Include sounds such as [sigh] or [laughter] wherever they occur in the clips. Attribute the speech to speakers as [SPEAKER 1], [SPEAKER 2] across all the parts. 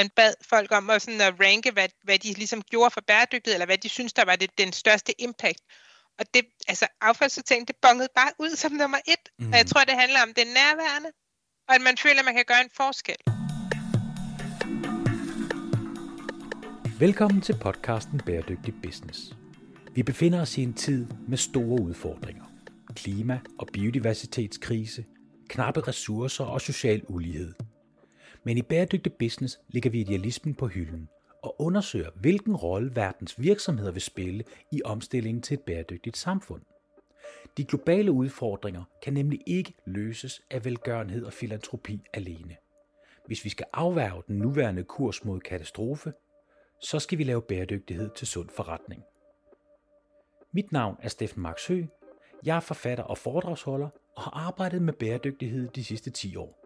[SPEAKER 1] man bad folk om at, sådan at ranke, hvad, hvad de ligesom gjorde for bæredygtighed, eller hvad de synes, der var det, den største impact. Og det, altså affaldssortering, det bongede bare ud som nummer et. Mm. Og jeg mhm. tror, det handler om det nærværende, og at man føler, at man kan gøre en forskel.
[SPEAKER 2] Velkommen til podcasten Bæredygtig Business. Vi befinder os i en tid med store udfordringer. Klima- og biodiversitetskrise, knappe ressourcer og social ulighed. Men i Bæredygtig Business ligger vi idealismen på hylden og undersøger, hvilken rolle verdens virksomheder vil spille i omstillingen til et bæredygtigt samfund. De globale udfordringer kan nemlig ikke løses af velgørenhed og filantropi alene. Hvis vi skal afværge den nuværende kurs mod katastrofe, så skal vi lave bæredygtighed til sund forretning. Mit navn er Steffen Marksø. Jeg er forfatter og foredragsholder og har arbejdet med bæredygtighed de sidste 10 år.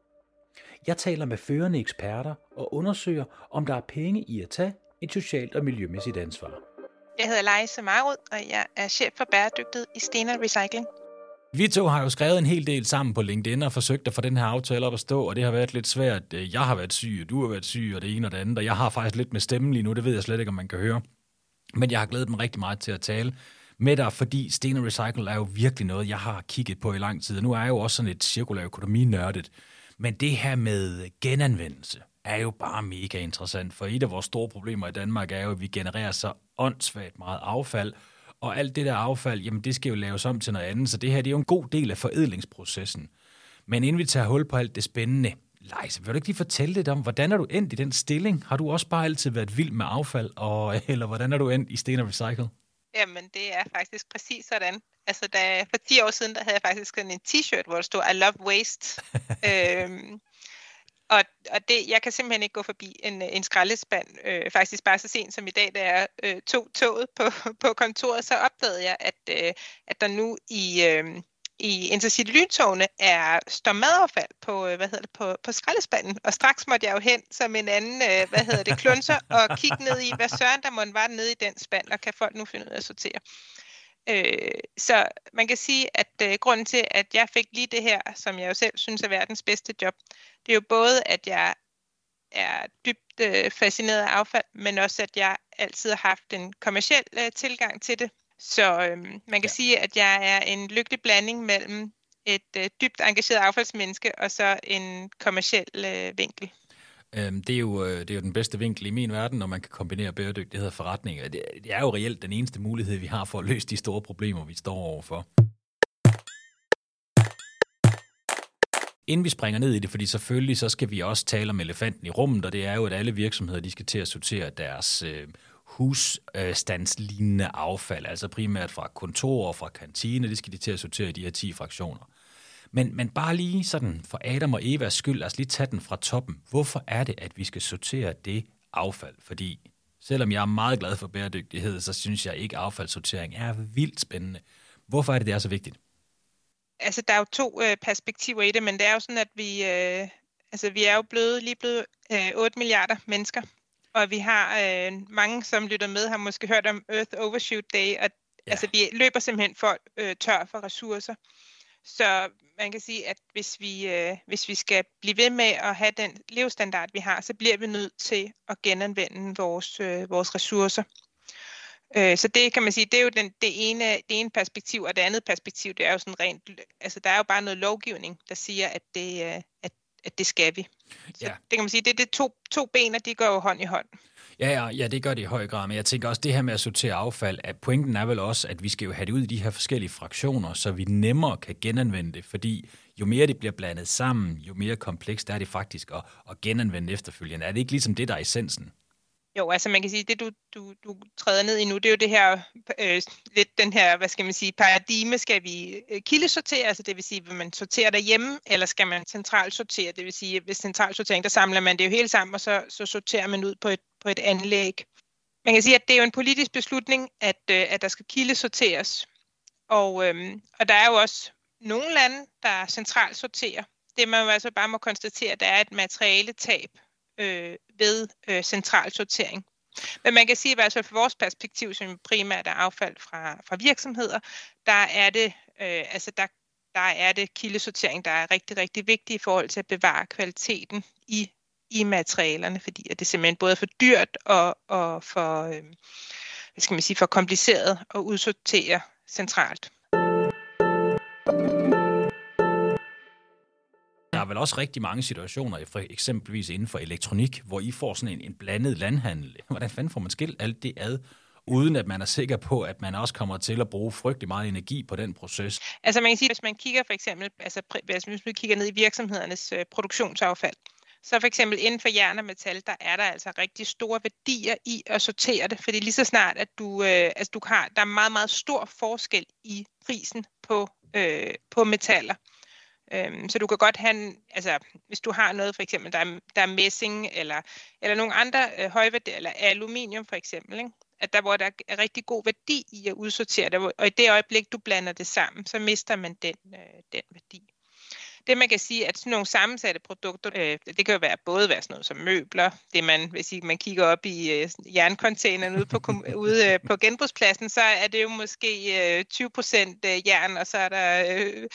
[SPEAKER 2] Jeg taler med førende eksperter og undersøger, om der er penge i at tage et socialt og miljømæssigt ansvar.
[SPEAKER 1] Jeg hedder Leise Marud, og jeg er chef for bæredygtighed i Stener Recycling.
[SPEAKER 2] Vi to har jo skrevet en hel del sammen på LinkedIn og forsøgt at få den her aftale op at stå, og det har været lidt svært. Jeg har været syg, og du har været syg, og det ene og det andet, og jeg har faktisk lidt med stemmen lige nu, det ved jeg slet ikke, om man kan høre. Men jeg har glædet mig rigtig meget til at tale med dig, fordi Sten Recycle er jo virkelig noget, jeg har kigget på i lang tid. Nu er jeg jo også sådan et cirkulær økonomi-nørdet. Men det her med genanvendelse er jo bare mega interessant, for et af vores store problemer i Danmark er jo, at vi genererer så åndssvagt meget affald, og alt det der affald, jamen det skal jo laves om til noget andet, så det her det er jo en god del af forædlingsprocessen. Men inden vi tager hul på alt det spændende, Leise, vil du ikke lige fortælle lidt om, hvordan er du endt i den stilling? Har du også bare altid været vild med affald, og, [laughs] eller hvordan er du endt i Sten Recycle?
[SPEAKER 1] Jamen, det er faktisk præcis sådan. Altså, da, for 10 år siden, der havde jeg faktisk en t-shirt, hvor der stod, I love waste. [laughs] øhm, og, og det, jeg kan simpelthen ikke gå forbi en, en skraldespand. Øh, faktisk bare så sent som i dag, da jeg øh, tog toget på, [laughs] på kontoret, så opdagede jeg, at, øh, at der nu i, øh, i Intercity lyntogene er står madaffald på, øh, hvad hedder det, på, på skraldespanden. Og straks måtte jeg jo hen som en anden, øh, hvad hedder det, klunser, og kigge ned i, hvad søren der måtte være nede i den spand, og kan folk nu finde ud af at sortere. Øh, så man kan sige, at øh, grunden til, at jeg fik lige det her, som jeg jo selv synes er verdens bedste job, det er jo både, at jeg er dybt øh, fascineret af affald, men også, at jeg altid har haft en kommersiel øh, tilgang til det. Så øh, man kan ja. sige, at jeg er en lykkelig blanding mellem et øh, dybt engageret affaldsmenneske og så en kommersiel øh, vinkel.
[SPEAKER 2] Øhm, det, er jo, øh, det er jo den bedste vinkel i min verden, når man kan kombinere bæredygtighed og forretninger. Det, det er jo reelt den eneste mulighed, vi har for at løse de store problemer, vi står overfor. Inden vi springer ned i det, fordi selvfølgelig så skal vi også tale om elefanten i rummet, og det er jo, at alle virksomheder de skal til at sortere deres øh, husstandslignende affald, altså primært fra kontorer og fra kantiner, det skal de til at sortere i de her 10 fraktioner. Men, men bare lige sådan for Adam og Evas skyld, lad os lige tage den fra toppen. Hvorfor er det, at vi skal sortere det affald? Fordi selvom jeg er meget glad for bæredygtighed, så synes jeg ikke, at affaldssortering er vildt spændende. Hvorfor er det, det er så vigtigt?
[SPEAKER 1] Altså, der er jo to øh, perspektiver i det, men det er jo sådan, at vi, øh, altså, vi er jo blevet, lige blevet øh, 8 milliarder mennesker. Og vi har øh, mange, som lytter med, har måske hørt om Earth Overshoot Day, og ja. altså, vi løber simpelthen for øh, tør for ressourcer. Så man kan sige, at hvis vi, øh, hvis vi skal blive ved med at have den levestandard, vi har, så bliver vi nødt til at genanvende vores, øh, vores ressourcer. Øh, så det kan man sige, det er jo den, det, ene, det ene perspektiv, og det andet perspektiv, det er jo sådan rent, altså der er jo bare noget lovgivning, der siger, at det, øh, at, at det skal vi. Så ja. det kan man sige, det er det to, to ben, og de går jo hånd i hånd.
[SPEAKER 2] Ja, ja, ja, det gør det i høj grad, men jeg tænker også, det her med at sortere affald, at pointen er vel også, at vi skal jo have det ud i de her forskellige fraktioner, så vi nemmere kan genanvende det, fordi jo mere det bliver blandet sammen, jo mere komplekst er det faktisk at, at genanvende efterfølgende. Er det ikke ligesom det, der er essensen?
[SPEAKER 1] Jo, altså man kan sige, det du, du, du træder ned i nu, det er jo det her, øh, lidt den her, hvad skal man sige, paradigme, skal vi øh, kildesortere, altså det vil sige, vil man sortere derhjemme, eller skal man centralt sortere, det vil sige, hvis centralt sortering, der samler man det jo hele sammen, og så, så sorterer man ud på et, på et anlæg. Man kan sige, at det er jo en politisk beslutning, at, øh, at der skal kildesorteres, og, øh, og der er jo også nogle lande, der centralt sorterer. Det man jo altså bare må konstatere, det der er et materiale tab øh, ved øh, central sortering. Men man kan sige, at fald fra vores perspektiv, som primært er affald fra, fra virksomheder, der er det, øh, altså der, der er det kildesortering, der er rigtig, rigtig vigtig i forhold til at bevare kvaliteten i, i materialerne, fordi at det simpelthen både er for dyrt og, og for, øh, hvad skal man sige, for kompliceret at udsortere centralt.
[SPEAKER 2] Der er vel også rigtig mange situationer, for eksempelvis inden for elektronik, hvor I får sådan en, en blandet landhandel. [laughs] Hvordan fanden får man skilt alt det ad, uden at man er sikker på, at man også kommer til at bruge frygtelig meget energi på den proces?
[SPEAKER 1] Altså man kan sige, hvis man kigger for eksempel, altså hvis man kigger ned i virksomhedernes øh, produktionsaffald, så for eksempel inden for jern og metal, der er der altså rigtig store værdier i at sortere det, fordi lige så snart, at du, øh, altså du har, der er meget, meget stor forskel i prisen på, øh, på metaller. Øhm, så du kan godt have, en, altså hvis du har noget for eksempel, der er, der er messing eller, eller nogle andre øh, højværdier, eller aluminium for eksempel, ikke? at der hvor der er rigtig god værdi i at udsortere det, og i det øjeblik du blander det sammen, så mister man den, øh, den værdi. Det man kan sige, at sådan nogle sammensatte produkter, øh, det kan jo være både være sådan noget som møbler, det man, hvis man kigger op i øh, jerncontaineren ude på, [laughs] ude øh, på genbrugspladsen, så er det jo måske øh, 20% øh, jern, og så er der øh,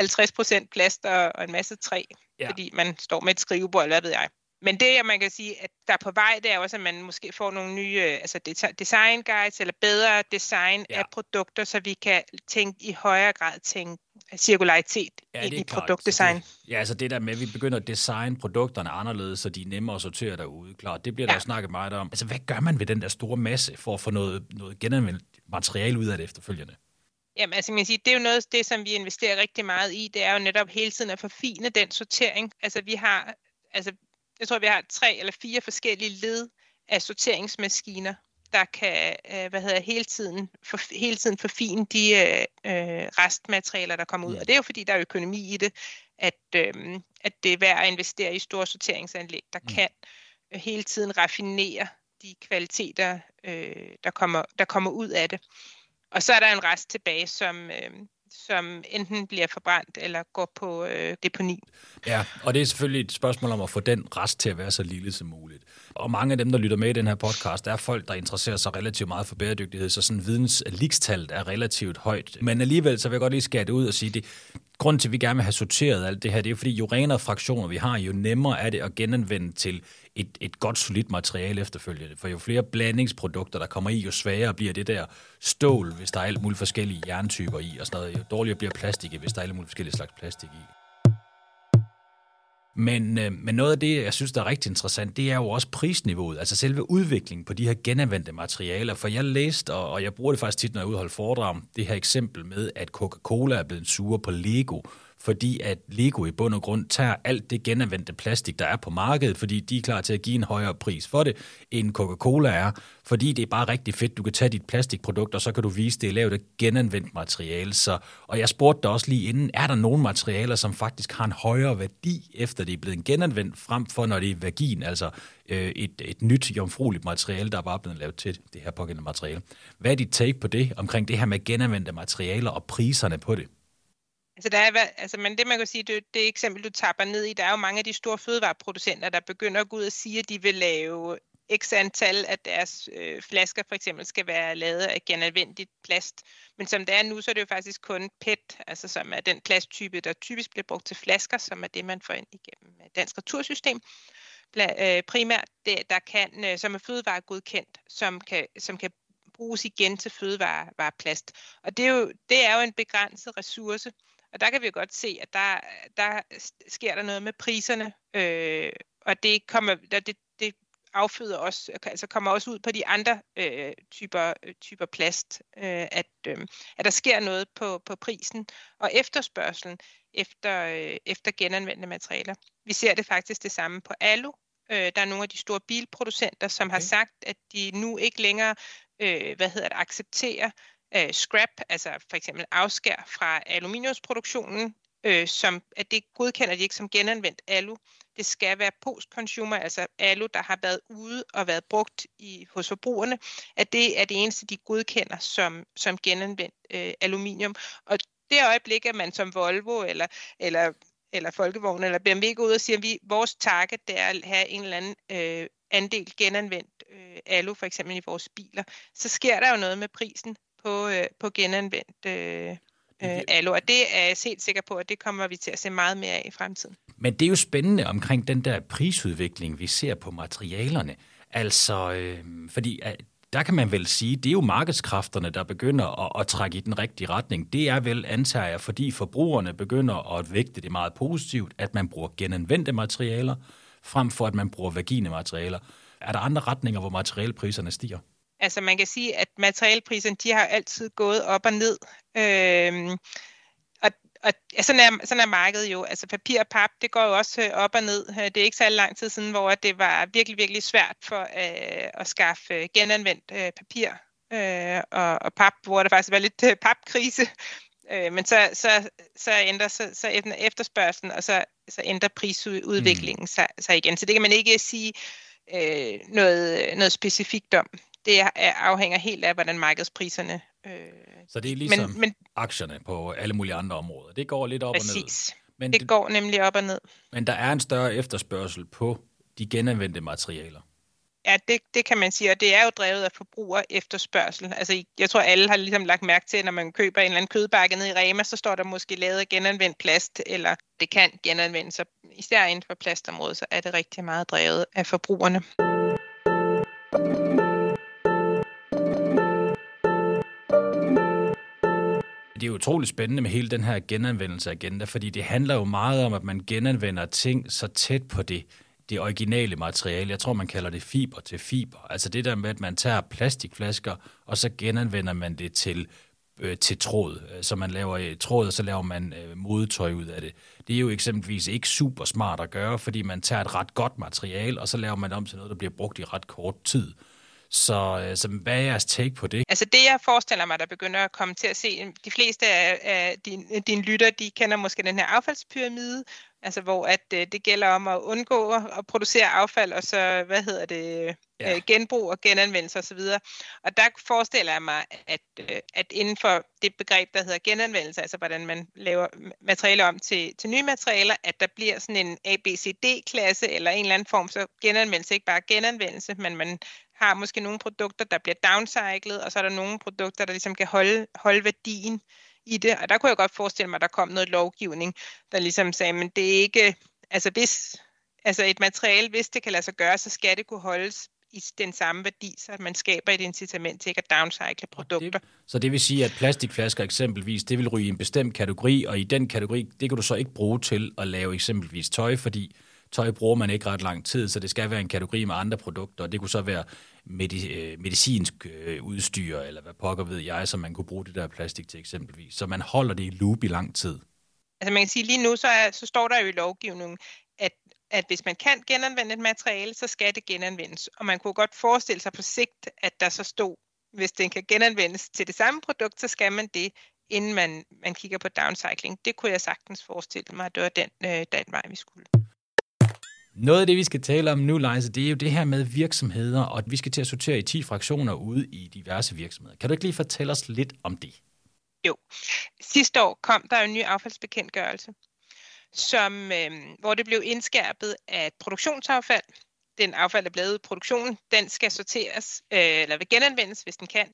[SPEAKER 1] 50 procent plast og, og en masse træ, ja. fordi man står med et skrivebord, eller hvad ved jeg. Men det, man kan sige, at der er på vej, det er også, at man måske får nogle nye øh, altså design guides, eller bedre design ja. af produkter, så vi kan tænke i højere grad tænke cirkularitet ja, i produktdesign.
[SPEAKER 2] Det, ja, altså det der med, at vi begynder at designe produkterne anderledes, så de er nemmere at sortere derude. Klart, det bliver ja. der også snakket meget om. Altså, hvad gør man ved den der store masse for at få noget, noget genanvendt materiale ud af det efterfølgende?
[SPEAKER 1] Jamen, altså, man siger, det er jo noget af det, som vi investerer rigtig meget i. Det er jo netop hele tiden at forfine den sortering. Altså, vi har, altså, jeg tror, vi har tre eller fire forskellige led af sorteringsmaskiner, der kan øh, hvad hedder, hele, tiden for, hele tiden forfine de øh, øh, restmaterialer, der kommer ud. Og det er jo fordi, der er økonomi i det, at, øh, at det er værd at investere i store sorteringsanlæg, der mm. kan øh, hele tiden raffinere de kvaliteter, øh, der, kommer, der kommer ud af det. Og så er der en rest tilbage, som, øh, som enten bliver forbrændt eller går på øh, deponi.
[SPEAKER 2] Ja, og det er selvfølgelig et spørgsmål om at få den rest til at være så lille som muligt. Og mange af dem, der lytter med i den her podcast, er folk, der interesserer sig relativt meget for bæredygtighed, så sådan videns er relativt højt. Men alligevel, så vil jeg godt lige skære det ud og sige, det, grund til, at vi gerne vil have sorteret alt det her, det er fordi, jo renere fraktioner vi har, jo nemmere er det at genanvende til et, et godt, solidt materiale efterfølgende. For jo flere blandingsprodukter, der kommer i, jo sværere bliver det der stål, hvis der er alt muligt forskellige jerntyper i, og sådan noget. Jo dårligere bliver plastik, hvis der er alle mulige forskellige slags plastik i. Men, øh, men noget af det, jeg synes, der er rigtig interessant, det er jo også prisniveauet, altså selve udviklingen på de her genanvendte materialer. For jeg læste, og, og jeg bruger det faktisk tit, når jeg udholder foredrag, det her eksempel med, at Coca-Cola er blevet sure på Lego, fordi at Lego i bund og grund tager alt det genanvendte plastik, der er på markedet, fordi de er klar til at give en højere pris for det, end Coca-Cola er, fordi det er bare rigtig fedt. Du kan tage dit plastikprodukt, og så kan du vise, det er lavet af genanvendt materiale. Så, og jeg spurgte dig også lige inden, er der nogle materialer, som faktisk har en højere værdi, efter det er blevet genanvendt, frem for når det er vagin, altså øh, et, et nyt jomfrueligt materiale, der er bare blevet lavet til det her pågældende materiale. Hvad er dit take på det, omkring det her med genanvendte materialer og priserne på det?
[SPEAKER 1] Altså, der er, altså, men det man kan sige, det, det eksempel, du tapper ned i, der er jo mange af de store fødevareproducenter, der begynder at gå ud og sige, at de vil lave x antal af deres øh, flasker for eksempel skal være lavet af genanvendigt plast. Men som det er nu, så er det jo faktisk kun PET, altså som er den plasttype, der typisk bliver brugt til flasker, som er det, man får ind igennem øh, dansk retursystem. Øh, primært, det, der kan, øh, som er fødevaregodkendt, som kan, som kan bruges igen til fødevareplast. Og det er, jo, det er jo en begrænset ressource. Og der kan vi jo godt se, at der, der sker der noget med priserne, øh, og det kommer, det, det afføder også, altså kommer også ud på de andre øh, typer, øh, typer plast, øh, at, øh, at der sker noget på, på prisen og efterspørgselen efter, øh, efter genanvendte materialer. Vi ser det faktisk det samme på alu. Øh, der er nogle af de store bilproducenter, som okay. har sagt, at de nu ikke længere øh, hvad hedder det, accepterer øh, scrap, altså for eksempel afskær fra aluminiumsproduktionen, øh, som, at det godkender de ikke som genanvendt alu. Det skal være post-consumer, altså alu, der har været ude og været brugt i, hos forbrugerne, at det er det eneste, de godkender som, som genanvendt øh, aluminium. Og det øjeblik, at man som Volvo eller, eller eller Folkevogn eller BMW går ud og siger, at vi, vores target det er at have en eller anden øh, andel genanvendt øh, alu, for eksempel i vores biler, så sker der jo noget med prisen på, øh, på genanvendt øh, øh, alu. Og det er jeg helt sikker på, at det kommer vi til at se meget mere af i fremtiden.
[SPEAKER 2] Men det er jo spændende omkring den der prisudvikling, vi ser på materialerne. Altså, øh, fordi øh, der kan man vel sige, det er jo markedskræfterne, der begynder at, at trække i den rigtige retning. Det er vel, antager jeg, fordi forbrugerne begynder at vægte det meget positivt, at man bruger genanvendte materialer, frem for at man bruger vagine materialer. Er der andre retninger, hvor materialpriserne stiger?
[SPEAKER 1] Altså man kan sige, at materialpriserne de har altid gået op og ned. Øhm, og og ja, sådan, er, sådan er markedet jo. Altså papir og pap, det går jo også øh, op og ned. Øh, det er ikke så lang tid siden, hvor det var virkelig, virkelig svært for øh, at skaffe genanvendt øh, papir øh, og, og pap, hvor der faktisk var lidt øh, papkrise. Øh, men så, så, så ændrer så, så efterspørgselen, og så, så ændrer prisudviklingen mm. sig, sig igen. Så det kan man ikke sige øh, noget, noget specifikt om. Det er, afhænger helt af, hvordan markedspriserne
[SPEAKER 2] Øh, så det er ligesom men, men, aktierne på alle mulige andre områder. Det går lidt op præcis. og ned.
[SPEAKER 1] Præcis. Men det, det går nemlig op og ned.
[SPEAKER 2] Men der er en større efterspørgsel på de genanvendte materialer.
[SPEAKER 1] Ja, det, det kan man sige, og det er jo drevet af forbruger efterspørgsel. Altså, jeg tror, alle har ligesom lagt mærke til, at når man køber en eller anden kødbakke ned i Rema, så står der måske lavet af genanvendt plast, eller det kan genanvendes. Så især inden for plastområdet, så er det rigtig meget drevet af forbrugerne.
[SPEAKER 2] Det er utroligt spændende med hele den her genanvendelse agenda, fordi det handler jo meget om, at man genanvender ting så tæt på det, det originale materiale. Jeg tror, man kalder det fiber til fiber. Altså det der med, at man tager plastikflasker, og så genanvender man det til øh, til tråd. Øh, så man laver øh, tråd, og så laver man øh, modetøj ud af det. Det er jo eksempelvis ikke super smart at gøre, fordi man tager et ret godt materiale, og så laver man om til noget, der bliver brugt i ret kort tid. Øh, så hvad er jeres take på det?
[SPEAKER 1] Altså det, jeg forestiller mig, der begynder at komme til at se, de fleste af, af dine, din lytter, de kender måske den her affaldspyramide, altså hvor at øh, det gælder om at undgå at producere affald, og så, hvad hedder det, ja. øh, genbrug og genanvendelse osv. Og, og der forestiller jeg mig, at, øh, at inden for det begreb, der hedder genanvendelse, altså hvordan man laver materialer om til, til nye materialer, at der bliver sådan en ABCD-klasse eller en eller anden form, så genanvendelse, ikke bare genanvendelse, men man har måske nogle produkter, der bliver downcyclet, og så er der nogle produkter, der ligesom kan holde, holde værdien i det. Og der kunne jeg godt forestille mig, at der kom noget lovgivning, der ligesom sagde, men det er ikke, altså hvis, altså et materiale, hvis det kan lade sig gøre, så skal det kunne holdes i den samme værdi, så man skaber et incitament til ikke at downcycle produkter.
[SPEAKER 2] Det, så det vil sige, at plastikflasker eksempelvis, det vil ryge i en bestemt kategori, og i den kategori, det kan du så ikke bruge til at lave eksempelvis tøj, fordi tøj bruger man ikke ret lang tid, så det skal være en kategori med andre produkter, og det kunne så være medi- øh, medicinsk øh, udstyr, eller hvad pokker ved jeg, som man kunne bruge det der plastik til eksempelvis. Så man holder det i loop i lang tid.
[SPEAKER 1] Altså man kan sige, lige nu så, er, så står der jo i lovgivningen, at, at hvis man kan genanvende et materiale, så skal det genanvendes. Og man kunne godt forestille sig på sigt, at der så stod, hvis den kan genanvendes til det samme produkt, så skal man det, inden man, man kigger på downcycling. Det kunne jeg sagtens forestille mig, at det var den, øh, den vej, vi skulle.
[SPEAKER 2] Noget af det, vi skal tale om nu, Leise, det er jo det her med virksomheder, og at vi skal til at sortere i 10 fraktioner ude i diverse virksomheder. Kan du ikke lige fortælle os lidt om det?
[SPEAKER 1] Jo. Sidste år kom der en ny affaldsbekendtgørelse, som, øh, hvor det blev indskærpet, at produktionsaffald, den affald, der er blevet i produktionen, den skal sorteres, øh, eller vil genanvendes, hvis den kan.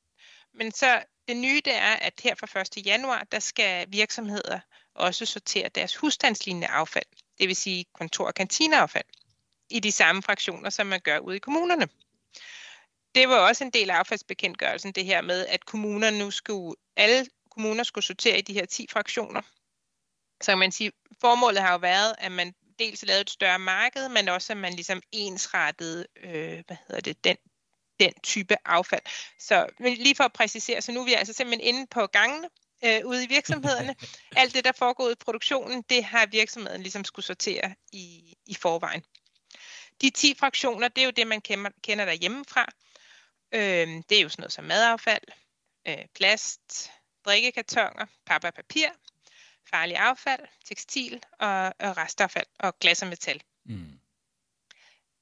[SPEAKER 1] Men så det nye, det er, at her fra 1. januar, der skal virksomheder også sortere deres husstandslignende affald det vil sige kontor- og kantineaffald, i de samme fraktioner, som man gør ude i kommunerne. Det var også en del af affaldsbekendtgørelsen, det her med, at kommunerne nu skulle, alle kommuner skulle sortere i de her 10 fraktioner. Så kan man sige, formålet har jo været, at man dels lavede et større marked, men også at man ligesom ensrettede, øh, hvad hedder det, den, den type affald. Så lige for at præcisere, så nu er vi altså simpelthen inde på gangene, øh, ude i virksomhederne. [laughs] Alt det, der foregår i produktionen, det har virksomheden ligesom skulle sortere i, i forvejen. De 10 fraktioner, det er jo det, man kender, kender derhjemmefra. Øh, det er jo sådan noget som madaffald, øh, plast, drikkekartoner, papir og papir, farlig affald, tekstil og, og restaffald og glas og metal. Mm.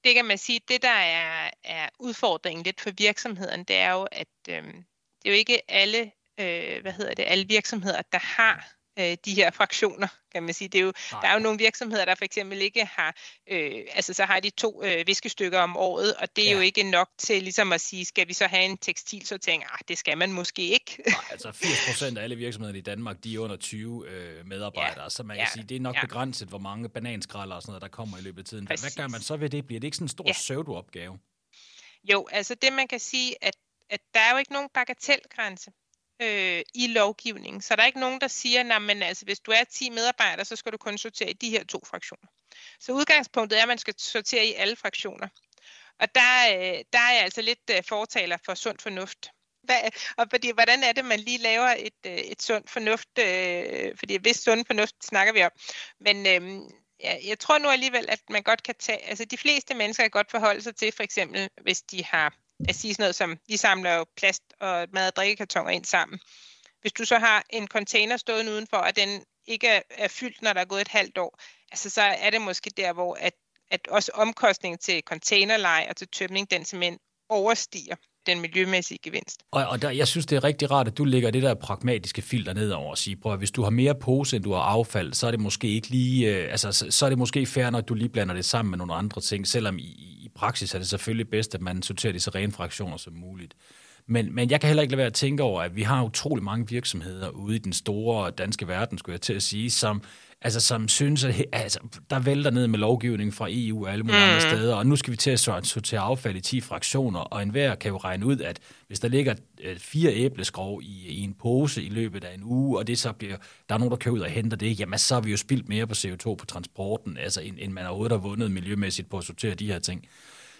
[SPEAKER 1] Det kan man sige, det der er, er udfordringen lidt for virksomheden, det er jo, at øh, det er jo ikke alle øh, hvad hedder det, alle virksomheder, der har øh, de her fraktioner, kan man sige. Det er jo, der er jo nogle virksomheder, der for eksempel ikke har, øh, altså så har de to øh, viskestykker om året, og det er ja. jo ikke nok til ligesom at sige, skal vi så have en tekstilsortering? Ah, det skal man måske ikke. [laughs]
[SPEAKER 2] Nej, altså 80 procent af alle virksomheder i Danmark, de er under 20 øh, medarbejdere, ja. så man kan ja. sige, det er nok ja. begrænset, hvor mange bananskralder og sådan noget, der kommer i løbet af tiden. Præcis. Hvad gør man så ved det? Bliver det ikke sådan en stor ja. pseudo-opgave?
[SPEAKER 1] Jo, altså det man kan sige, at, at der er jo ikke nogen bagatelgrænse øh, i lovgivningen. Så der er ikke nogen, der siger, at altså, hvis du er 10 medarbejdere, så skal du kun sortere i de her to fraktioner. Så udgangspunktet er, at man skal sortere i alle fraktioner. Og der, øh, der er jeg altså lidt øh, fortaler for sund fornuft. Hvad, og fordi, hvordan er det, man lige laver et, øh, et sund fornuft? Øh, fordi hvis sund fornuft snakker vi om. Men øh, ja, jeg tror nu alligevel, at man godt kan tage, altså de fleste mennesker kan godt forholde sig til, for eksempel, hvis de har, at sige sådan noget som, vi samler jo plast og mad- og drikkekartoner ind sammen. Hvis du så har en container stående udenfor, og den ikke er, er fyldt, når der er gået et halvt år, altså så er det måske der, hvor at, at også omkostningen til containerleje og til tømning, den simpelthen overstiger den miljømæssige gevinst.
[SPEAKER 2] Og, og der, jeg synes, det er rigtig rart, at du lægger det der pragmatiske filter ned over og siger, prøv at hvis du har mere pose, end du har affald, så er det måske ikke lige, øh, altså, så, så er det måske fair, når du lige blander det sammen med nogle andre ting, selvom i, i praksis er det selvfølgelig bedst, at man sorterer det så rene fraktioner som muligt. Men, men jeg kan heller ikke lade være at tænke over, at vi har utrolig mange virksomheder ude i den store danske verden, skulle jeg til at sige, som altså, som synes, at altså, der vælter ned med lovgivning fra EU og alle mulige mm. andre steder, og nu skal vi til at sortere affald i 10 fraktioner, og enhver kan jo regne ud, at hvis der ligger øh, fire æbleskrog i, i en pose i løbet af en uge, og det så bliver, der er nogen, der kører ud og henter det, jamen så har vi jo spildt mere på CO2 på transporten, altså end, end man overhovedet har vundet miljømæssigt på at sortere de her ting.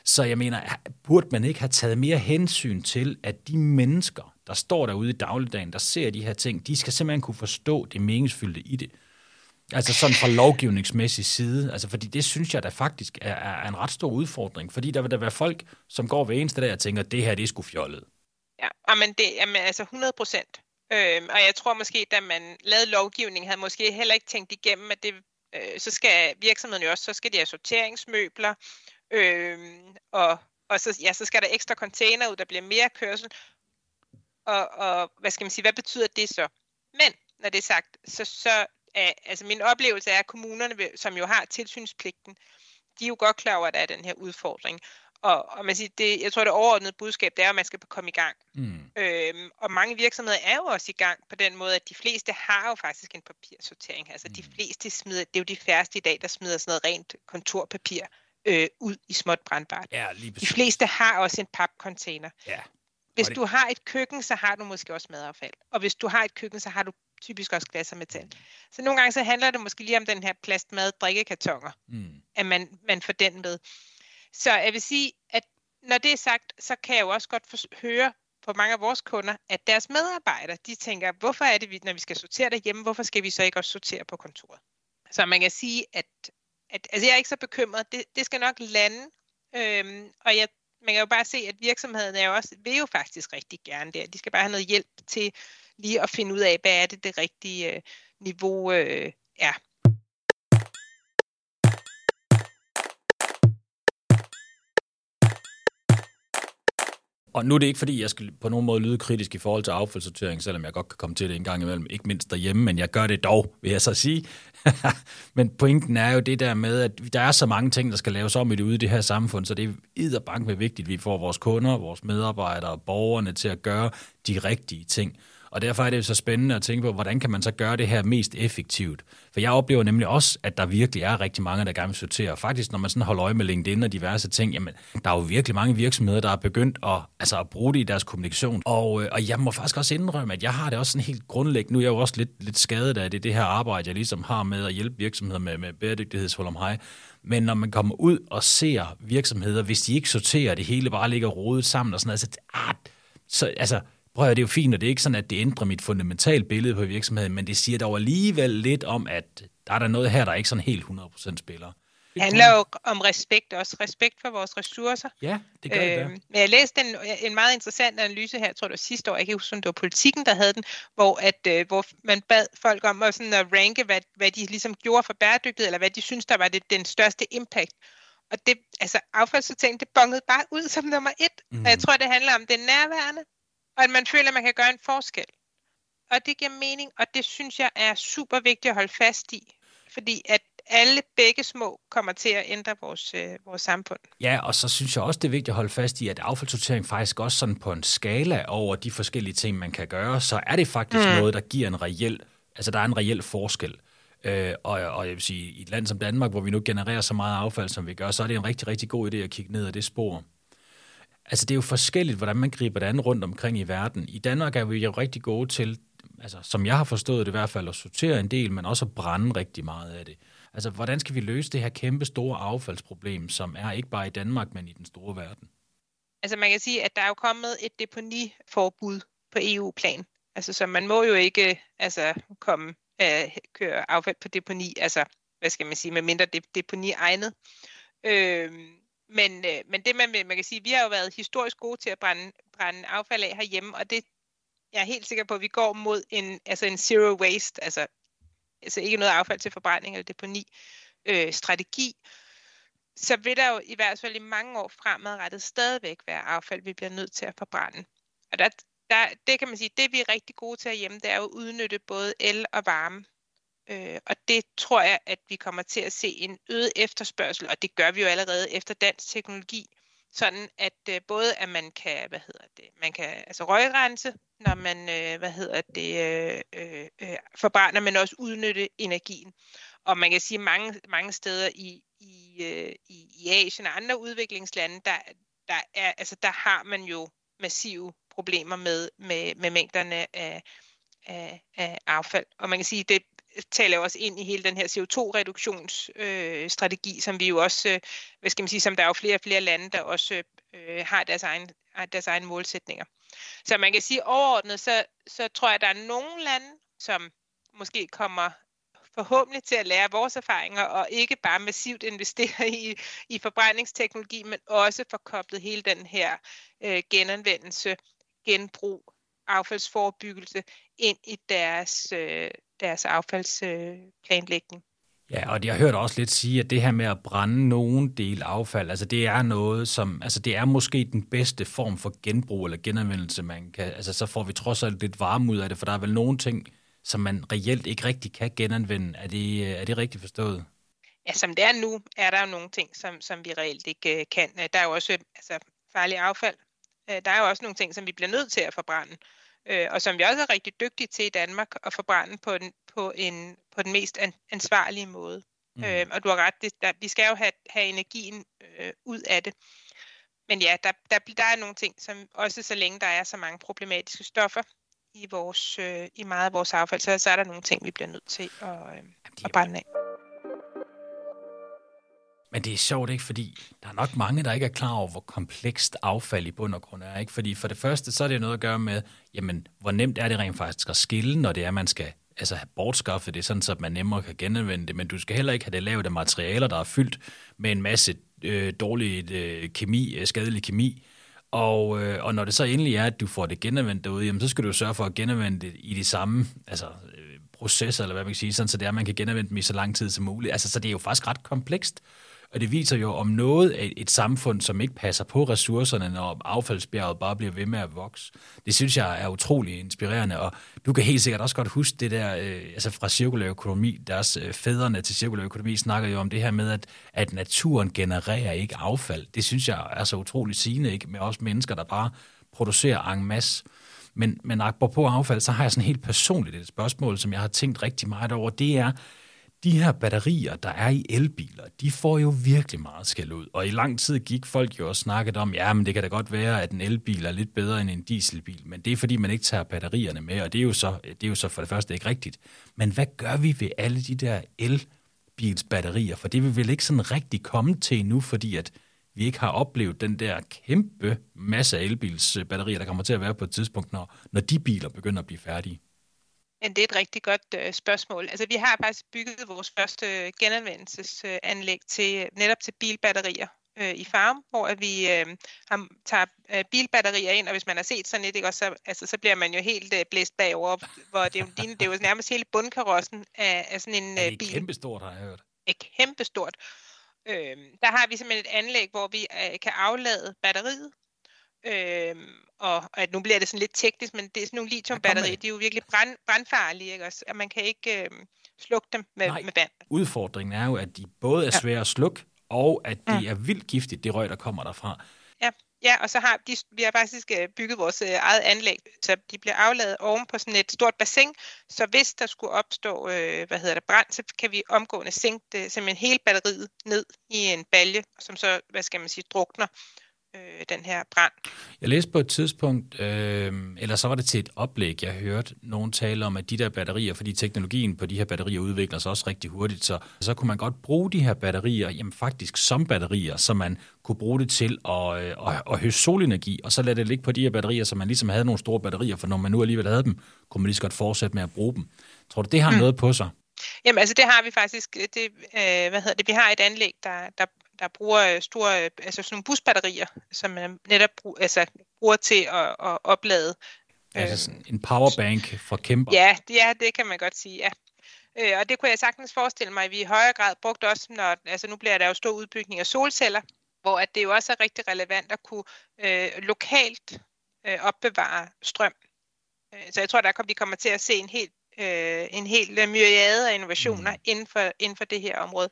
[SPEAKER 2] Så jeg mener, burde man ikke have taget mere hensyn til, at de mennesker, der står derude i dagligdagen, der ser de her ting, de skal simpelthen kunne forstå det meningsfyldte i det. Altså sådan fra lovgivningsmæssig side. Altså fordi det synes jeg da faktisk er, er en ret stor udfordring. Fordi der vil der være folk, som går ved eneste dag og tænker, det her det er sgu fjollet.
[SPEAKER 1] Ja, men det er altså 100 procent. Øhm, og jeg tror måske, da man lavede lovgivning, havde måske heller ikke tænkt igennem, at det, øh, så skal virksomheden jo også, så skal de have sorteringsmøbler, øhm, og, og så, ja, så skal der ekstra container ud, der bliver mere kørsel. Og, og hvad skal man sige, hvad betyder det så? Men når det er sagt, så, så af, altså min oplevelse er, at kommunerne, som jo har tilsynspligten, de er jo godt klar over, at der er den her udfordring. Og, og man siger, det, jeg tror, det overordnede budskab, det er, at man skal komme i gang. Mm. Øhm, og mange virksomheder er jo også i gang på den måde, at de fleste har jo faktisk en papirsortering. Altså mm. de fleste smider, det er jo de færreste i dag, der smider sådan noget rent kontorpapir øh, ud i småt brandbart.
[SPEAKER 2] Ja, lige
[SPEAKER 1] de fleste har også en papcontainer. Ja. Hvis du har et køkken, så har du måske også madaffald. Og hvis du har et køkken, så har du typisk også glas og metal. Så nogle gange så handler det måske lige om den her plastmad drikkekartoner, mm. at man, man får den med. Så jeg vil sige, at når det er sagt, så kan jeg jo også godt for, høre på mange af vores kunder, at deres medarbejdere, de tænker, hvorfor er det, når vi skal sortere derhjemme, hvorfor skal vi så ikke også sortere på kontoret? Så man kan sige, at, at altså jeg er ikke så bekymret, det, det skal nok lande, øhm, og jeg, man kan jo bare se, at virksomheden er jo også, vil jo faktisk rigtig gerne det. De skal bare have noget hjælp til lige at finde ud af, hvad er det det rigtige øh, niveau øh, er.
[SPEAKER 2] Og nu er det ikke, fordi jeg skal på nogen måde lyde kritisk i forhold til affaldssortering, selvom jeg godt kan komme til det en gang imellem, ikke mindst derhjemme, men jeg gør det dog, vil jeg så sige. [laughs] men pointen er jo det der med, at der er så mange ting, der skal laves om i det ude i det her samfund, så det er bank med vigtigt, at vi får vores kunder, vores medarbejdere og borgerne til at gøre de rigtige ting. Og derfor er det jo så spændende at tænke på, hvordan kan man så gøre det her mest effektivt? For jeg oplever nemlig også, at der virkelig er rigtig mange, der gerne vil sortere. Faktisk, når man sådan holder øje med LinkedIn og diverse ting, jamen, der er jo virkelig mange virksomheder, der er begyndt at, altså, at bruge det i deres kommunikation. Og, øh, og jeg må faktisk også indrømme, at jeg har det også sådan helt grundlæggende. Nu er jeg jo også lidt, lidt skadet af det, det her arbejde, jeg ligesom har med at hjælpe virksomheder med, med bæredygtighedshold om hej. Men når man kommer ud og ser virksomheder, hvis de ikke sorterer, det hele bare ligger rodet sammen og sådan noget, så, ah, så altså, prøv at det er jo fint, og det er ikke sådan, at det ændrer mit fundamentale billede på virksomheden, men det siger dog alligevel lidt om, at der er der noget her, der ikke sådan helt 100% spiller.
[SPEAKER 1] Det handler jo om respekt også. Respekt for vores ressourcer.
[SPEAKER 2] Ja, det gør det. Øh, men
[SPEAKER 1] jeg læste en, en meget interessant analyse her, jeg tror det var sidste år, jeg kan ikke huske, om det var politikken, der havde den, hvor, at, øh, hvor man bad folk om at, sådan at ranke, hvad, hvad de ligesom gjorde for bæredygtighed, eller hvad de synes, der var det, den største impact. Og det, altså affaldssortering, det bongede bare ud som nummer et. Mm. Og jeg tror, det handler om det nærværende, og at man føler, at man kan gøre en forskel. og det giver mening, og det synes jeg er super vigtigt at holde fast i, fordi at alle begge små kommer til at ændre vores, øh, vores samfund.
[SPEAKER 2] Ja, og så synes jeg også, det er vigtigt at holde fast i, at affaldssortering faktisk også sådan på en skala over de forskellige ting, man kan gøre, så er det faktisk mm. noget, der giver en reel, altså der er en reel forskel. Øh, og, og jeg vil sige, i et land som Danmark, hvor vi nu genererer så meget affald, som vi gør, så er det en rigtig, rigtig god idé at kigge ned ad det spor. Altså, det er jo forskelligt, hvordan man griber det an rundt omkring i verden. I Danmark er vi jo rigtig gode til, altså, som jeg har forstået det i hvert fald, at sortere en del, men også at brænde rigtig meget af det. Altså, hvordan skal vi løse det her kæmpe store affaldsproblem, som er ikke bare i Danmark, men i den store verden?
[SPEAKER 1] Altså, man kan sige, at der er jo kommet et deponiforbud på EU-plan. Altså, så man må jo ikke altså, komme øh, køre affald på deponi, altså, hvad skal man sige, med mindre det deponi egnet. Øh, men, øh, men det man, man kan sige, vi har jo været historisk gode til at brænde, brænde affald af herhjemme, og det jeg er helt sikker på, at vi går mod en, altså en zero waste, altså, altså ikke noget affald til forbrænding eller deponi, øh, strategi, så vil der jo i hvert fald i mange år fremadrettet stadigvæk være affald, vi bliver nødt til at forbrænde. Og der, der, det kan man sige, det vi er rigtig gode til hjemme, det er jo at udnytte både el og varme. Øh, og det tror jeg, at vi kommer til at se en øget efterspørgsel, og det gør vi jo allerede efter dansk teknologi, sådan at øh, både at man kan, hvad hedder det, man kan altså røgrense, når man, øh, hvad hedder det, øh, øh, øh, forbrænder, men også udnytte energien. Og man kan sige mange, mange steder i, i, øh, i, i Asien og andre udviklingslande, der, der, er, altså, der har man jo massive problemer med, med, med mængderne af, af, af affald. Og man kan sige, det taler også ind i hele den her CO2-reduktionsstrategi, øh, som vi jo også, øh, hvad skal man sige, som der er jo flere og flere lande, der også øh, har deres egen, har deres egen målsætninger. Så man kan sige overordnet, så, så tror jeg, at der er nogle lande, som måske kommer forhåbentlig til at lære vores erfaringer, og ikke bare massivt investere i, i forbrændingsteknologi, men også få koblet hele den her øh, genanvendelse, genbrug, affaldsforebyggelse ind i deres, øh, deres affaldsplanlægning.
[SPEAKER 2] Øh, ja, og jeg har hørt også lidt sige, at det her med at brænde nogen del affald, altså det er noget, som, altså det er måske den bedste form for genbrug eller genanvendelse, man kan, altså så får vi trods alt lidt varme ud af det, for der er vel nogle ting, som man reelt ikke rigtig kan genanvende. Er det, øh, er det rigtigt forstået?
[SPEAKER 1] Ja, som det er nu, er der jo nogle ting, som, som vi reelt ikke uh, kan. Der er jo også altså, farlig affald. Der er jo også nogle ting, som vi bliver nødt til at forbrænde. Uh, og som vi også er rigtig dygtige til i Danmark at forbrænde på den, på en, på den mest an, ansvarlige måde. Mm. Uh, og du har ret, det, der, vi skal jo have, have energien uh, ud af det. Men ja, der, der, der er nogle ting, som også så længe der er så mange problematiske stoffer, i, vores, øh, i meget af vores affald, så, så er der nogle ting, vi bliver nødt til at, øh, at brænde af.
[SPEAKER 2] Men det er sjovt, ikke? Fordi der er nok mange, der ikke er klar over, hvor komplekst affald i bund og grund er. Ikke? Fordi for det første, så er det noget at gøre med, jamen, hvor nemt er det rent faktisk at skille, når det er, man skal altså have bortskaffet det, sådan så man nemmere kan genanvende det. Men du skal heller ikke have det lavet af materialer, der er fyldt med en masse øh, dårlig øh, kemi, øh, skadelig kemi, og, øh, og når det så endelig er, at du får det genanvendt derude, jamen, så skal du sørge for at genanvende det i de samme altså, øh, processer, eller hvad man kan sige, sådan, så det er, at man kan genanvende dem i så lang tid som muligt. Altså, så det er jo faktisk ret komplekst. Og det viser jo om noget af et samfund, som ikke passer på ressourcerne, når affaldsbjerget bare bliver ved med at vokse. Det synes jeg er utrolig inspirerende, og du kan helt sikkert også godt huske det der, øh, altså fra cirkulær økonomi, deres øh, fædrene til cirkulær økonomi snakker jo om det her med, at, at naturen genererer ikke affald. Det synes jeg er så utroligt sigende, ikke? Med os mennesker, der bare producerer en masse. Men, men på affald, så har jeg sådan helt personligt et spørgsmål, som jeg har tænkt rigtig meget over. Det er, de her batterier, der er i elbiler, de får jo virkelig meget skæld ud. Og i lang tid gik folk jo og snakket om, ja, men det kan da godt være, at en elbil er lidt bedre end en dieselbil, men det er fordi, man ikke tager batterierne med, og det er jo så, det er jo så for det første ikke rigtigt. Men hvad gør vi ved alle de der elbilsbatterier? For det vil vel ikke sådan rigtig komme til nu, fordi at vi ikke har oplevet den der kæmpe masse elbilsbatterier, der kommer til at være på et tidspunkt, når, når de biler begynder at blive færdige.
[SPEAKER 1] Men det er et rigtig godt øh, spørgsmål. Altså, vi har faktisk bygget vores første genanvendelsesanlæg til, netop til bilbatterier øh, i farm, hvor vi øh, har, tager øh, bilbatterier ind, og hvis man har set sådan et, ikke, også, så, altså, så bliver man jo helt øh, blæst bagover, hvor det, det, det er jo nærmest hele bundkarossen af, af sådan en
[SPEAKER 2] øh,
[SPEAKER 1] bil.
[SPEAKER 2] Det er kæmpestort, har jeg hørt.
[SPEAKER 1] Det er kæmpestort. Øh, der har vi simpelthen et anlæg, hvor vi øh, kan aflade batteriet, Øh, og, og at nu bliver det sådan lidt teknisk, men det er sådan nogle lithiumbatterier, de er jo virkelig brand, brandfarlige, ikke også? Og man kan ikke øh, slukke dem med, Nej. med vand.
[SPEAKER 2] Udfordringen er jo, at de både er svære at slukke, og at det mm. er vildt giftigt, det røg, der kommer derfra.
[SPEAKER 1] Ja, ja og så har de, vi har faktisk øh, bygget vores øh, eget anlæg, så de bliver afladet oven på sådan et stort bassin, så hvis der skulle opstå, øh, hvad hedder det, brand, så kan vi omgående sænke det, simpelthen hele batteriet ned i en balje, som så, hvad skal man sige, drukner øh, den her brand.
[SPEAKER 2] Jeg læste på et tidspunkt, øh, eller så var det til et oplæg, jeg hørte nogen tale om, at de der batterier, fordi teknologien på de her batterier udvikler sig også rigtig hurtigt, så, så kunne man godt bruge de her batterier, jamen faktisk som batterier, så man kunne bruge det til at, øh, at, at høste solenergi, og så lade det ligge på de her batterier, så man ligesom havde nogle store batterier, for når man nu alligevel havde dem, kunne man lige så godt fortsætte med at bruge dem. Tror du, det har mm. noget på sig?
[SPEAKER 1] Jamen altså det har vi faktisk, det, øh, hvad hedder det, vi har et anlæg, der, der, der bruger store, altså sådan nogle busbatterier, som man netop brug, altså, bruger til at, at oplade.
[SPEAKER 2] Altså sådan en powerbank for kæmper.
[SPEAKER 1] Ja, ja, det kan man godt sige, ja. Øh, og det kunne jeg sagtens forestille mig, at vi i højere grad brugte også, når, altså nu bliver der jo stor udbygning af solceller, hvor at det jo også er rigtig relevant at kunne øh, lokalt øh, opbevare strøm. Øh, så jeg tror, der kommer, de kommer til at se en helt øh, en hel myriade af innovationer mm. inden, for, inden for det her område.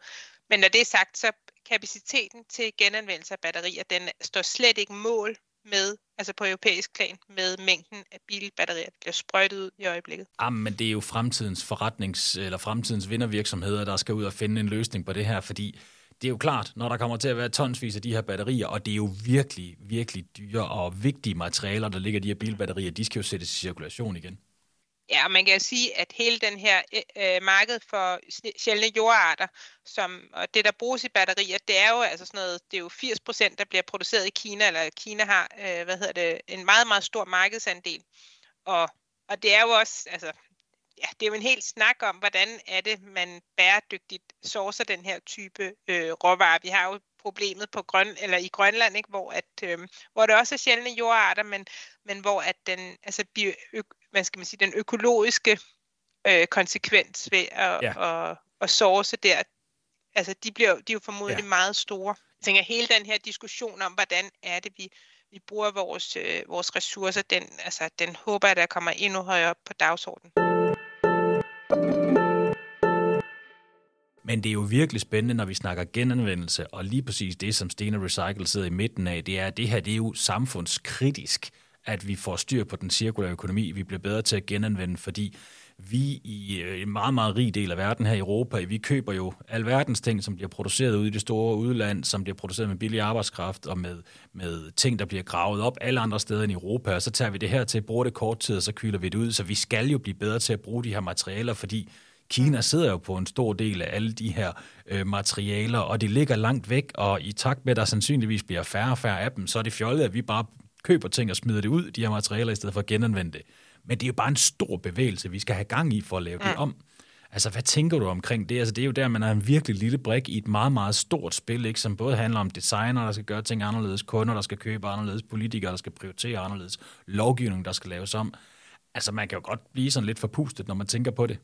[SPEAKER 1] Men når det er sagt, så kapaciteten til genanvendelse af batterier, den står slet ikke mål med, altså på europæisk plan, med mængden af bilbatterier, der bliver sprøjtet ud i øjeblikket.
[SPEAKER 2] Jamen, men det er jo fremtidens forretnings- eller fremtidens vindervirksomheder, der skal ud og finde en løsning på det her, fordi det er jo klart, når der kommer til at være tonsvis af de her batterier, og det er jo virkelig, virkelig dyre og vigtige materialer, der ligger i de her bilbatterier, de skal jo sættes i cirkulation igen.
[SPEAKER 1] Ja, og man kan sige, at hele den her øh, øh marked for sjældne jordarter, som, og det der bruges i batterier, det er jo altså sådan noget, det er jo 80 procent, der bliver produceret i Kina, eller Kina har, øh, hvad hedder det, en meget, meget stor markedsandel. Og, og det er jo også, altså, ja, det er jo en helt snak om, hvordan er det, man bæredygtigt sourcer den her type øh, råvarer. Vi har jo problemet på Grøn, eller i Grønland, ikke, hvor, at, øh, hvor det også er sjældne jordarter, men, men hvor at den, altså bio, ø, hvad skal man sige, den økologiske øh, konsekvens ved at, ja. at, at source der, altså de, bliver, de er jo formodentlig ja. meget store. Jeg tænker, hele den her diskussion om, hvordan er det, vi, vi bruger vores, øh, vores ressourcer, den, altså, den håber jeg, der kommer endnu højere op på dagsordenen.
[SPEAKER 2] Men det er jo virkelig spændende, når vi snakker genanvendelse, og lige præcis det, som Stena Recycle sidder i midten af, det er, at det her det er jo samfundskritisk, at vi får styr på den cirkulære økonomi. Vi bliver bedre til at genanvende, fordi vi i øh, en meget, meget rig del af verden her i Europa, vi køber jo alverdens ting, som bliver produceret ude i det store udland, som bliver produceret med billig arbejdskraft og med, med ting, der bliver gravet op alle andre steder end i Europa, og så tager vi det her til, bruger det kort tid, og så kyler vi det ud. Så vi skal jo blive bedre til at bruge de her materialer, fordi Kina sidder jo på en stor del af alle de her øh, materialer, og de ligger langt væk, og i takt med, at der sandsynligvis bliver færre og færre af dem, så er det fjollet, at vi bare køber ting og smider det ud, de her materialer, i stedet for at genanvende det. Men det er jo bare en stor bevægelse, vi skal have gang i for at lave ja. det om. Altså, hvad tænker du omkring det? Altså, det er jo der, man er en virkelig lille brik i et meget, meget stort spil, ikke? som både handler om designer, der skal gøre ting anderledes, kunder, der skal købe anderledes, politikere, der skal prioritere anderledes, lovgivning, der skal laves om. Altså, man kan jo godt blive sådan lidt forpustet, når man tænker på det.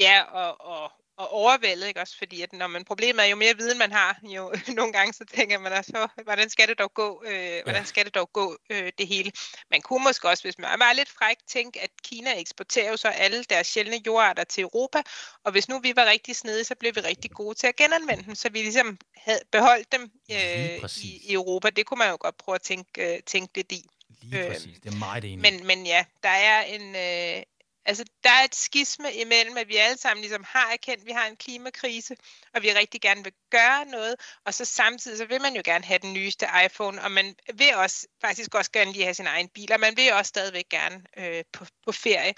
[SPEAKER 1] Ja, og, og, og overvældet, ikke også? Fordi at når man, problemet er, jo mere viden man har, jo [laughs] nogle gange så tænker man altså, hvordan skal det dog gå, øh, hvordan skal det dog gå øh, det hele? Man kunne måske også, hvis man var lidt fræk, tænke, at Kina eksporterer jo så alle deres sjældne jordarter til Europa, og hvis nu vi var rigtig snede, så blev vi rigtig gode til at genanvende dem, så vi ligesom havde beholdt dem øh, i, i Europa. Det kunne man jo godt prøve at tænke, øh, tænke lidt i.
[SPEAKER 2] Lige præcis, øh, det er meget enig.
[SPEAKER 1] Men, men ja, der er en, øh, Altså, der er et skisme imellem, at vi alle sammen ligesom har erkendt, at vi har en klimakrise, og vi rigtig gerne vil gøre noget, og så samtidig så vil man jo gerne have den nyeste iPhone, og man vil også faktisk også gerne lige have sin egen bil, og man vil også stadigvæk gerne øh, på, på ferie.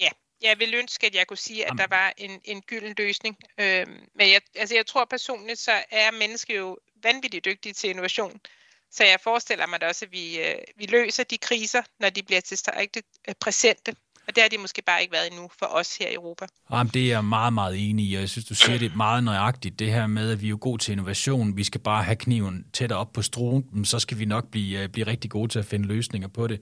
[SPEAKER 1] Ja, jeg vil ønske, at jeg kunne sige, at der var en, en gylden løsning. Øh, men jeg, altså, jeg tror personligt, så er mennesker jo vanvittigt dygtige til innovation. Så jeg forestiller mig da også, at vi, øh, vi løser de kriser, når de bliver tilstrækkeligt øh, præsente. Og det har de måske bare ikke været endnu for os her i Europa.
[SPEAKER 2] Jamen, det er jeg meget, meget enig i, og jeg synes, du siger det meget nøjagtigt, det her med, at vi er jo gode til innovation. Vi skal bare have kniven tættere op på struen, så skal vi nok blive, øh, blive rigtig gode til at finde løsninger på det.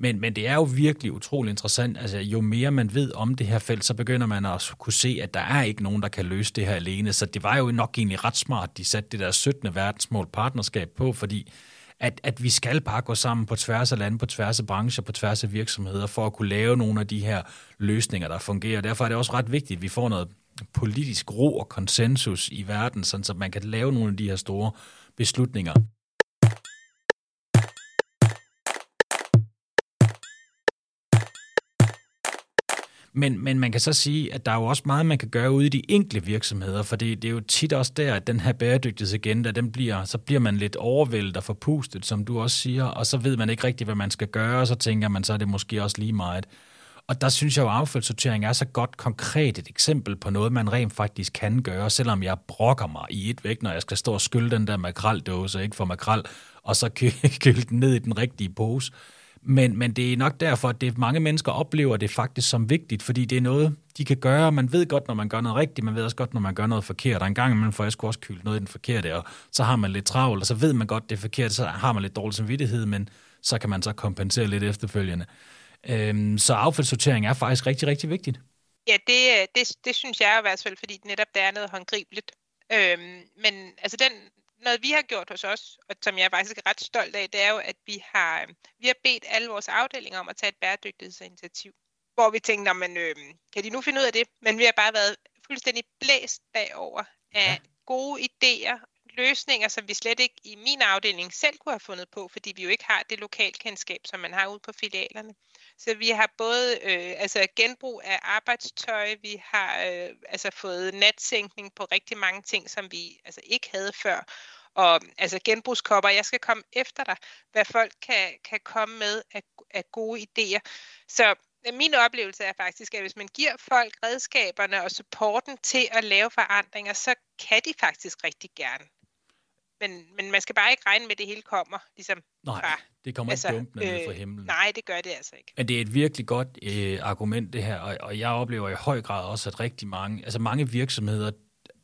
[SPEAKER 2] Men, men det er jo virkelig utrolig interessant. Altså, jo mere man ved om det her felt, så begynder man at kunne se, at der er ikke nogen, der kan løse det her alene. Så det var jo nok egentlig ret smart, de satte det der 17. verdensmål partnerskab på, fordi at, at vi skal bare gå sammen på tværs af lande, på tværs af brancher, på tværs af virksomheder, for at kunne lave nogle af de her løsninger, der fungerer. Derfor er det også ret vigtigt, at vi får noget politisk ro og konsensus i verden, sådan så man kan lave nogle af de her store beslutninger. Men, men man kan så sige, at der er jo også meget, man kan gøre ude i de enkelte virksomheder, for det, det er jo tit også der, at den her bæredygtighedsagenda, den bliver, så bliver man lidt overvældet og forpustet, som du også siger, og så ved man ikke rigtigt, hvad man skal gøre, og så tænker man, så er det måske også lige meget. Og der synes jeg jo, at affaldssortering er så godt konkret et eksempel på noget, man rent faktisk kan gøre, selvom jeg brokker mig i et væk, når jeg skal stå og skylde den der makraldåse, ikke for makrel, og så køle [laughs] den ned i den rigtige pose. Men, men det er nok derfor, at det, mange mennesker oplever det faktisk som vigtigt, fordi det er noget, de kan gøre. Man ved godt, når man gør noget rigtigt, man ved også godt, når man gør noget forkert. Og en gang imellem får jeg også kyldt noget i den forkerte, og så har man lidt travlt, og så ved man godt, det er forkert, så har man lidt dårlig samvittighed, men så kan man så kompensere lidt efterfølgende. Øhm, så affaldssortering er faktisk rigtig, rigtig vigtigt.
[SPEAKER 1] Ja, det, øh, det, det synes jeg i hvert fald, fordi netop der er noget håndgribeligt. Øhm, men altså den, noget vi har gjort hos os, og som jeg er faktisk ret stolt af, det er jo, at vi har, vi har bedt alle vores afdelinger om at tage et bæredygtighedsinitiativ. Hvor vi tænkte, men, øh, kan de nu finde ud af det? Men vi har bare været fuldstændig blæst bagover af ja. gode idéer, løsninger, som vi slet ikke i min afdeling selv kunne have fundet på, fordi vi jo ikke har det lokalkendskab, som man har ude på filialerne. Så vi har både øh, altså genbrug af arbejdstøj, vi har øh, altså fået natsænkning på rigtig mange ting, som vi altså ikke havde før. Og altså genbrugskopper, jeg skal komme efter dig, hvad folk kan, kan komme med af, af gode idéer. Så øh, min oplevelse er faktisk, at hvis man giver folk redskaberne og supporten til at lave forandringer, så kan de faktisk rigtig gerne men, men man skal bare ikke regne med, at det hele kommer ligesom
[SPEAKER 2] Nej, fra, det kommer altså, ikke dumpende øh, fra himlen.
[SPEAKER 1] Nej, det gør det altså ikke.
[SPEAKER 2] Men det er et virkelig godt øh, argument, det her, og, og jeg oplever i høj grad også, at rigtig mange, altså mange virksomheder,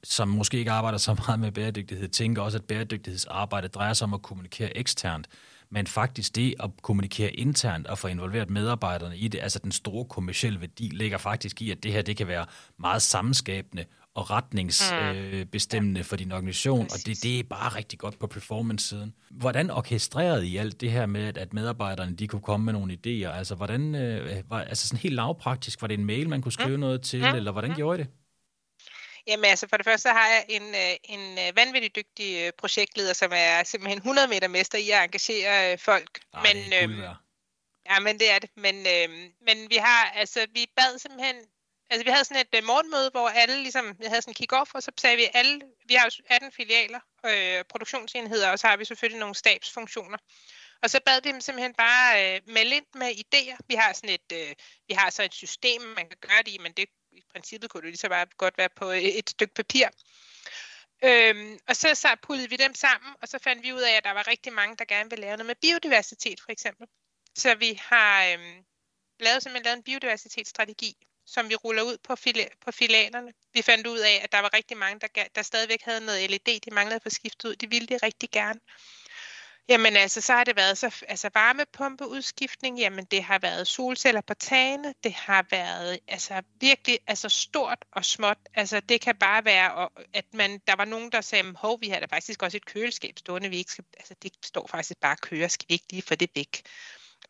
[SPEAKER 2] som måske ikke arbejder så meget med bæredygtighed, tænker også, at bæredygtighedsarbejde drejer sig om at kommunikere eksternt men faktisk det at kommunikere internt og få involveret medarbejderne i det, altså den store kommersielle værdi, ligger faktisk i, at det her det kan være meget sammenskabende og retningsbestemmende mm. øh, for din organisation, Præcis. og det, det er bare rigtig godt på performance-siden. Hvordan orkestrerede I alt det her med, at medarbejderne de kunne komme med nogle idéer? Altså, hvordan, øh, var, altså sådan helt lavpraktisk, var det en mail, man kunne skrive mm. noget til, mm. eller hvordan mm. gjorde I det?
[SPEAKER 1] Jamen altså, for det første har jeg en, øh, en øh, vanvittig dygtig øh, projektleder, som er simpelthen 100 meter mester i at engagere folk.
[SPEAKER 2] Ej, men, øhm,
[SPEAKER 1] Ja, men det er det. Men, øhm, men vi har, altså, vi bad simpelthen altså vi havde sådan et uh, morgenmøde, hvor alle ligesom, vi havde sådan en kick-off, og så sagde vi alle, vi har jo 18 filialer, øh, produktionsenheder, og så har vi selvfølgelig nogle stabsfunktioner. Og så bad vi dem simpelthen bare øh, melde ind med idéer. Vi har sådan et, øh, vi har så et system, man kan gøre det i, men det i princippet kunne det lige så bare godt være på et, et stykke papir. Øhm, og så, så pullede vi dem sammen, og så fandt vi ud af, at der var rigtig mange, der gerne ville lave noget med biodiversitet, for eksempel. Så vi har øhm, lavet simpelthen lavet en biodiversitetsstrategi, som vi ruller ud på, fil, på filialerne. Vi fandt ud af, at der var rigtig mange, der, der stadigvæk havde noget LED, de manglede at få skiftet ud. De ville det rigtig gerne. Jamen altså, så har det været så, altså varmepumpeudskiftning, jamen det har været solceller på tagene, det har været altså virkelig altså stort og småt. Altså det kan bare være, at man, der var nogen, der sagde, hov, vi har da faktisk også et køleskab stående, vi ikke skal, altså det står faktisk bare køre, skal vi ikke lige få det væk?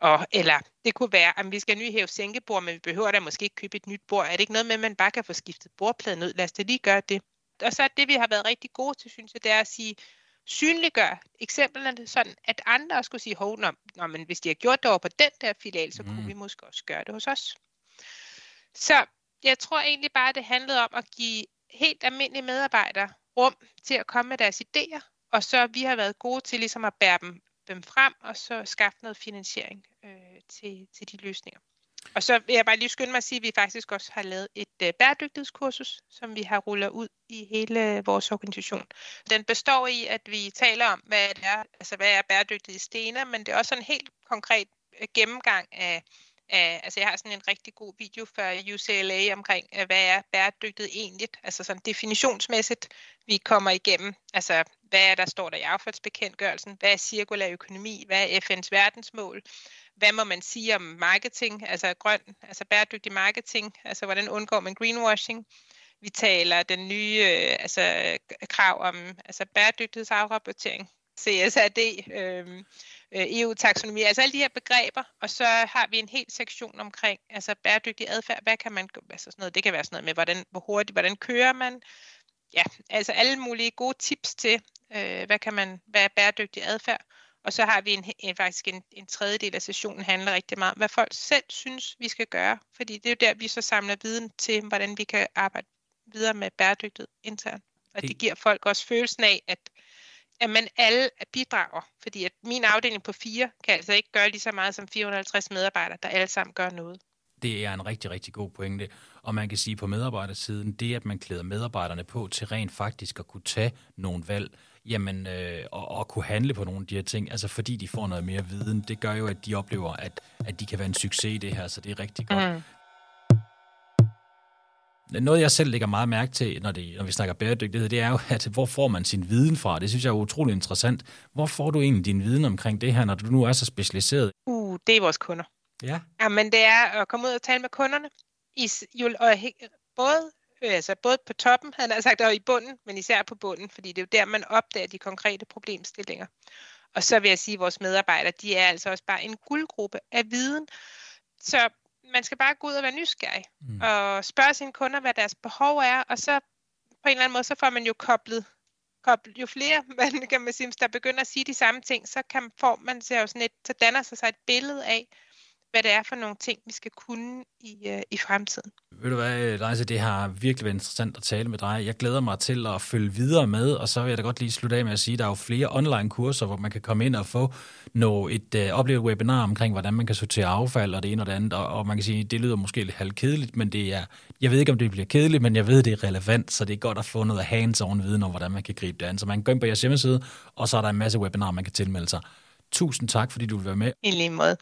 [SPEAKER 1] Og, eller det kunne være, at vi skal nye hæve sænkebord, men vi behøver da måske ikke købe et nyt bord. Er det ikke noget med, at man bare kan få skiftet bordpladen ud? Lad os da lige gøre det. Og så er det, vi har været rigtig gode til, synes jeg, det er at sige, synliggør eksemplerne sådan, at andre skulle sige, hov, når, når, men hvis de har gjort det over på den der filial, så mm. kunne vi måske også gøre det hos os. Så jeg tror egentlig bare, det handlede om at give helt almindelige medarbejdere rum til at komme med deres idéer, og så vi har været gode til ligesom at bære dem dem frem, og så skaffe noget finansiering øh, til, til de løsninger. Og så vil jeg bare lige skynde mig at sige, at vi faktisk også har lavet et øh, bæredygtighedskursus, som vi har rullet ud i hele vores organisation. Den består i, at vi taler om, hvad det er, altså hvad er bæredygtige stener, men det er også en helt konkret øh, gennemgang af, af, altså jeg har sådan en rigtig god video fra UCLA omkring, øh, hvad er bæredygtighed egentlig, altså sådan definitionsmæssigt, vi kommer igennem, altså hvad er der står der i affaldsbekendtgørelsen? Hvad er cirkulær økonomi? Hvad er FN's verdensmål? Hvad må man sige om marketing, altså grøn, altså bæredygtig marketing? Altså hvordan undgår man greenwashing? Vi taler den nye øh, altså, krav om altså bæredygtighedsafrapportering. CSRD, øhm, øh, EU-taksonomi, altså alle de her begreber, og så har vi en hel sektion omkring altså bæredygtig adfærd. Hvad kan man, altså sådan noget, det kan være sådan noget med, hvordan, hvor hurtigt, hvordan kører man, ja, altså alle mulige gode tips til, øh, hvad kan man, hvad er bæredygtig adfærd. Og så har vi en, en faktisk en, en tredjedel af sessionen handler rigtig meget om, hvad folk selv synes, vi skal gøre. Fordi det er jo der, vi så samler viden til, hvordan vi kan arbejde videre med bæredygtighed internt. Og det, det giver folk også følelsen af, at, at man alle bidrager. Fordi at min afdeling på fire kan altså ikke gøre lige så meget som 450 medarbejdere, der alle sammen gør noget.
[SPEAKER 2] Det er en rigtig, rigtig god pointe. Og man kan sige på medarbejdersiden, det at man klæder medarbejderne på til rent faktisk at kunne tage nogle valg, jamen, øh, og, og kunne handle på nogle af de her ting, altså fordi de får noget mere viden, det gør jo, at de oplever, at, at de kan være en succes i det her, så det er rigtig godt. Mm. Noget, jeg selv lægger meget mærke til, når, det, når vi snakker bæredygtighed, det er jo, at hvor får man sin viden fra? Det synes jeg er utrolig interessant. Hvor får du egentlig din viden omkring det her, når du nu er så specialiseret?
[SPEAKER 1] Uh, det er vores kunder.
[SPEAKER 2] Ja.
[SPEAKER 1] Jamen, det er at komme ud og tale med kunderne. I, jo, og både, altså både på toppen, han har sagt, og i bunden, men især på bunden, fordi det er jo der, man opdager de konkrete problemstillinger. Og så vil jeg sige, at vores medarbejdere, de er altså også bare en guldgruppe af viden. Så man skal bare gå ud og være nysgerrig, mm. og spørge sine kunder, hvad deres behov er, og så på en eller anden måde, så får man jo koblet, koblet jo flere, [laughs] man kan man sige, der begynder at sige de samme ting, så kan, får man sig jo sådan et, så danner sig sig et billede af, hvad det er for nogle ting, vi skal kunne i, øh, i fremtiden.
[SPEAKER 2] Ved du hvad, Leise, det har virkelig været interessant at tale med dig. Jeg glæder mig til at følge videre med, og så vil jeg da godt lige slutte af med at sige, at der er jo flere online kurser, hvor man kan komme ind og få noget, et øh, oplevet webinar omkring, hvordan man kan sortere affald og det ene og det andet, og, og man kan sige, det lyder måske lidt halvkedeligt, men det er, jeg ved ikke, om det bliver kedeligt, men jeg ved, det er relevant, så det er godt at få noget hands-on viden om, hvordan man kan gribe det an. Så man kan gå ind på jeres hjemmeside, og så er der en masse webinarer, man kan tilmelde sig. Tusind tak, fordi du vil være med.
[SPEAKER 1] I lige måde.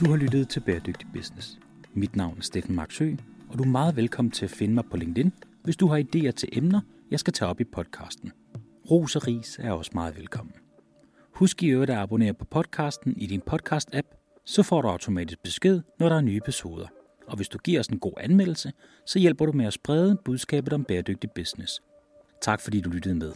[SPEAKER 3] Du har lyttet til Bæredygtig Business. Mit navn er Steffen Marksø, og du er meget velkommen til at finde mig på LinkedIn, hvis du har idéer til emner, jeg skal tage op i podcasten. Ros og ris er også meget velkommen. Husk i øvrigt at abonnere på podcasten i din podcast-app, så får du automatisk besked, når der er nye episoder. Og hvis du giver os en god anmeldelse, så hjælper du med at sprede budskabet om bæredygtig business. Tak fordi du lyttede med.